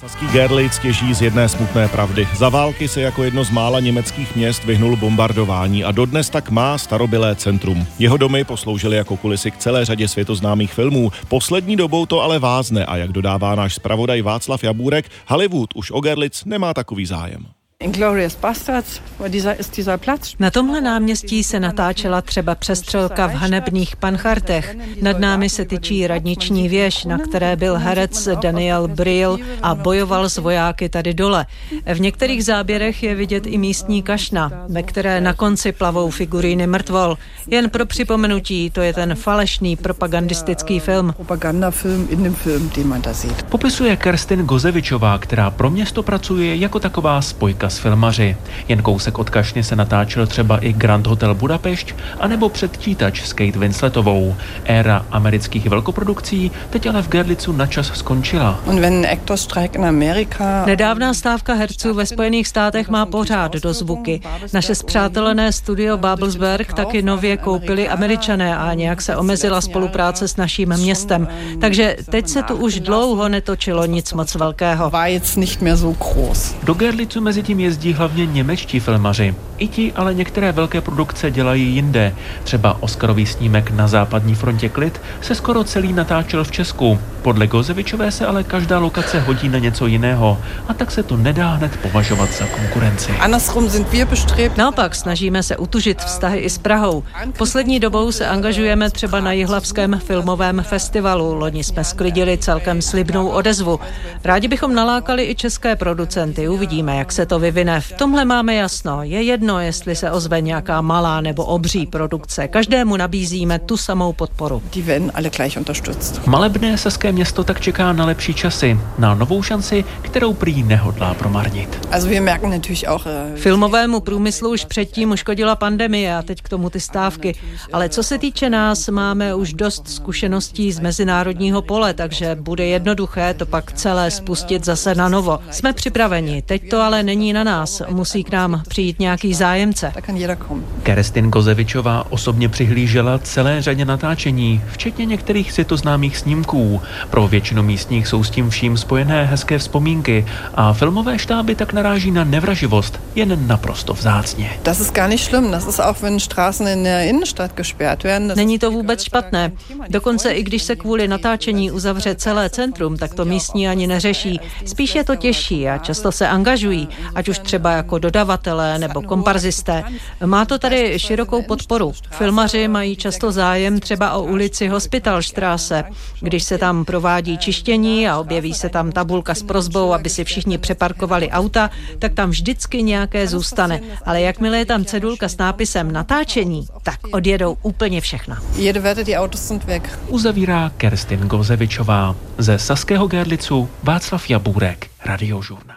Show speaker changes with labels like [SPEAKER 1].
[SPEAKER 1] Saský Gerlitz těží z jedné smutné pravdy. Za války se jako jedno z mála německých měst vyhnul bombardování a dodnes tak má starobylé centrum. Jeho domy posloužily jako kulisy k celé řadě světoznámých filmů. Poslední dobou to ale vázne a jak dodává náš zpravodaj Václav Jabůrek, Hollywood už o Gerlitz nemá takový zájem.
[SPEAKER 2] Na tomhle náměstí se natáčela třeba přestřelka v hanebných panchartech. Nad námi se tyčí radniční věž, na které byl herec Daniel Brill a bojoval s vojáky tady dole. V některých záběrech je vidět i místní kašna, ve které na konci plavou figuríny mrtvol. Jen pro připomenutí, to je ten falešný propagandistický film.
[SPEAKER 3] Popisuje Kerstin Gozevičová, která pro město pracuje jako taková spojka s filmaři. Jen kousek od Kašny se natáčel třeba i Grand Hotel Budapešť, anebo předčítač s Kate Winsletovou. Éra amerických velkoprodukcí teď ale v Gerlicu načas skončila.
[SPEAKER 2] Nedávná stávka herců ve Spojených státech má pořád do zvuky. Naše zpřátelené studio Babelsberg taky nově koupili američané a nějak se omezila spolupráce s naším městem. Takže teď se tu už dlouho netočilo nic moc velkého.
[SPEAKER 3] Do Gerlicu mezi tím jezdí hlavně němečtí filmaři. I ti ale některé velké produkce dělají jinde. Třeba Oscarový snímek na západní frontě Klid se skoro celý natáčel v Česku. Podle Gozevičové se ale každá lokace hodí na něco jiného a tak se to nedá hned považovat za konkurenci.
[SPEAKER 2] Naopak snažíme se utužit vztahy i s Prahou. Poslední dobou se angažujeme třeba na Jihlavském filmovém festivalu. Loni jsme sklidili celkem slibnou odezvu. Rádi bychom nalákali i české producenty. Uvidíme, jak se to vyvine. V tomhle máme jasno. Je jedno, jestli se ozve nějaká malá nebo obří produkce. Každému nabízíme tu samou podporu.
[SPEAKER 3] Malebné saské město tak čeká na lepší časy, na novou šanci, kterou prý nehodlá promarnit.
[SPEAKER 2] Filmovému průmyslu už předtím uškodila pandemie a teď k tomu ty stávky. Ale co se týče nás, máme už dost zkušeností z mezinárodního pole, takže bude jednoduché to pak celé spustit zase na novo. Jsme připraveni, teď to ale není na nás. Musí k nám přijít nějaký zájemce.
[SPEAKER 3] Kerstin Kozevičová osobně přihlížela celé řadě natáčení, včetně některých světoznámých snímků. Pro většinu místních jsou s tím vším spojené hezké vzpomínky a filmové štáby tak naráží na nevraživost jen naprosto vzácně.
[SPEAKER 2] Není to vůbec špatné. Dokonce i když se kvůli natáčení uzavře celé centrum, tak to místní ani neřeší. Spíš je to těžší a často se angažují, ať už třeba jako dodavatelé nebo komparzisté. Má to tady širokou podporu. Filmaři mají často zájem třeba o ulici Hospitalstraße. Když se tam provádí čištění a objeví se tam tabulka s prozbou, aby si všichni přeparkovali auta, tak tam vždycky nějaké zůstane. Ale jakmile je tam cedulka s nápisem natáčení, tak odjedou úplně všechna.
[SPEAKER 3] Uzavírá Kerstin Gozevičová. Ze Saského Gerlicu Václav Jabůrek, Radiožurna.